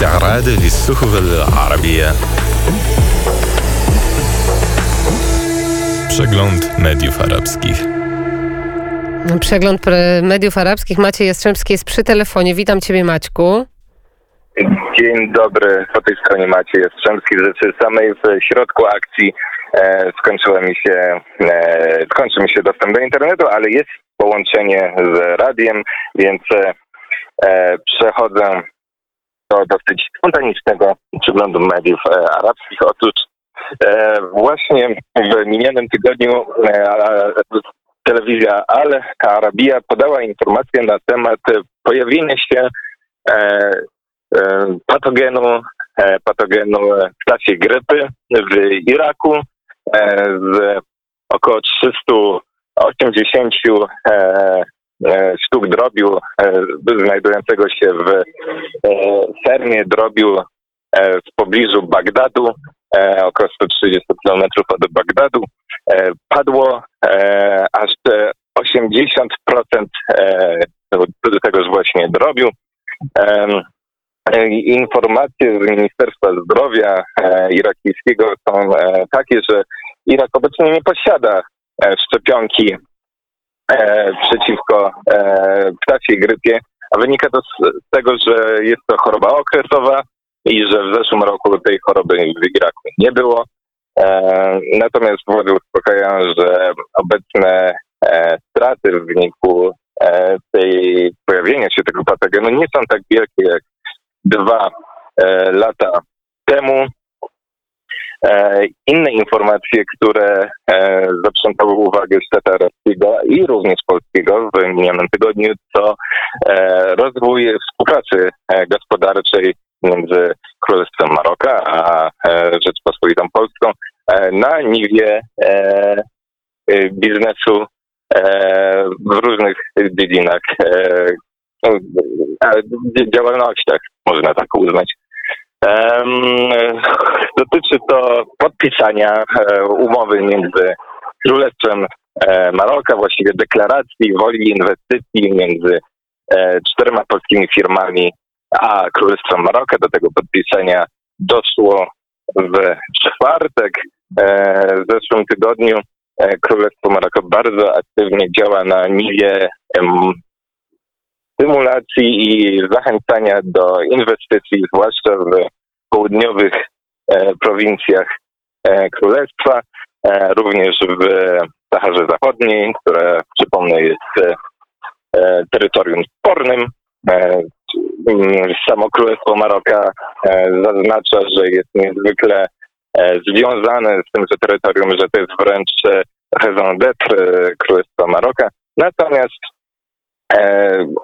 استعراض للصحف العربية Przegląd mediów arabskich. Przegląd mediów arabskich. Maciej Jastrzębski jest przy telefonie. Witam Ciebie Maćku. Dzień dobry, po tej stronie Maciej Jastrzębski. Z rzeczy samej w środku akcji e, skończyła mi się, e, skończył mi się dostęp do internetu, ale jest połączenie z radiem, więc e, przechodzę do dosyć spontanicznego przeglądu mediów e, arabskich. Otóż e, właśnie w minionym tygodniu e, telewizja Al Arabia podała informację na temat pojawienia się patogenu, patogenu ptasiej grypy w Iraku z około 380 sztuk drobiu znajdującego się w fermie drobiu w pobliżu Bagdadu, około 130 km od Bagdadu, padło aż 80% tegoż właśnie drobiu. Informacje z Ministerstwa Zdrowia irakijskiego są takie, że Irak obecnie nie posiada szczepionki przeciwko ptasiej grypie, a wynika to z tego, że jest to choroba okresowa i że w zeszłym roku tej choroby w Iraku nie było. Natomiast władze uspokajają, że obecne straty w wyniku tej pojawienia się tego patogenu nie są tak wielkie jak dwa lata. Inne informacje, które zaprzątały uwagę świata arabskiego i również polskiego w minionym tygodniu, to rozwój współpracy gospodarczej między Królestwem Maroka a Rzeczpospolitą Polską na niwie biznesu w różnych dziedzinach, działalnościach, można tak uznać. Dotyczy to podpisania umowy między Królestwem Maroka, właściwie deklaracji woli inwestycji między czterema polskimi firmami a Królestwem Maroka. Do tego podpisania doszło w czwartek. W zeszłym tygodniu Królestwo Maroko bardzo aktywnie działa na niwie stymulacji i zachęcania do inwestycji, zwłaszcza w południowych prowincjach Królestwa, również w Saharze Zachodniej, która przypomnę jest terytorium spornym. Samo Królestwo Maroka zaznacza, że jest niezwykle związane z tymże terytorium, że to jest wręcz raison d'être Królestwa Maroka. Natomiast e,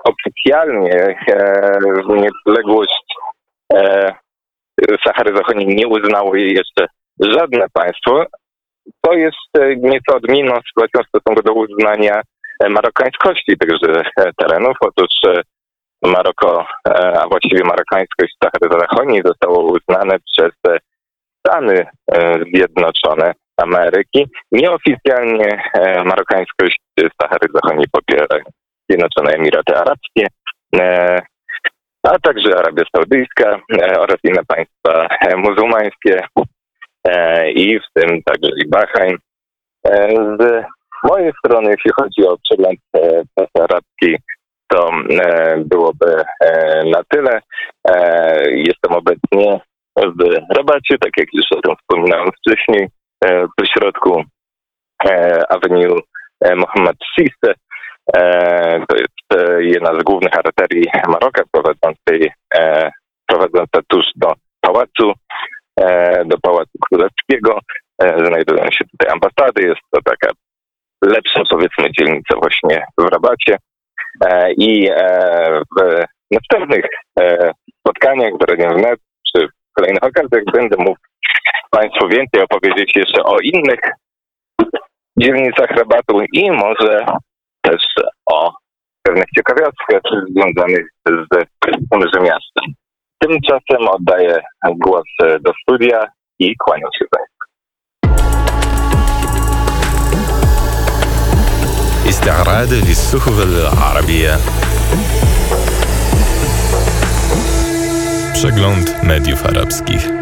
oficjalnie e, niepodległość e, Sahary Zachodniej nie uznało jej jeszcze żadne państwo. To jest nieco odmienną sytuacją w stosunku do uznania marokańskości tychże terenów. Otóż Maroko, a właściwie marokańskość Sahary Zachodniej zostało uznane przez Stany Zjednoczone Ameryki. Nieoficjalnie marokańskość Sahary Zachodniej popiera Zjednoczone Emiraty Arabskie, a także Arabia Saudyjska oraz inne państwa muzułmańskie i w tym także i Bahrain. Z mojej strony, jeśli chodzi o przegląd prasy arabskiej, to byłoby na tyle. Jestem obecnie w Rabacie, tak jak już o tym wspominałem wcześniej, po środku Avenue Mohammed VI. To jest jedna z głównych arterii Maroka prowadzącej, prowadząca tuż do pałacu, do Pałacu Królewskiego. Znajdują się tutaj ambasady, jest to taka lepsza powiedzmy dzielnica właśnie w Rabacie. I w następnych spotkaniach w Radio Wnet, czy w kolejnych okazjach będę mógł Państwu więcej opowiedzieć jeszcze o innych dzielnicach rabatu i może też o pewnych ciekawostkach związanych z tymże miastem. Tymczasem oddaję głos do studia i kłaniam się Państwu. استعراض للصحف العربية Przegląd mediów arabskich.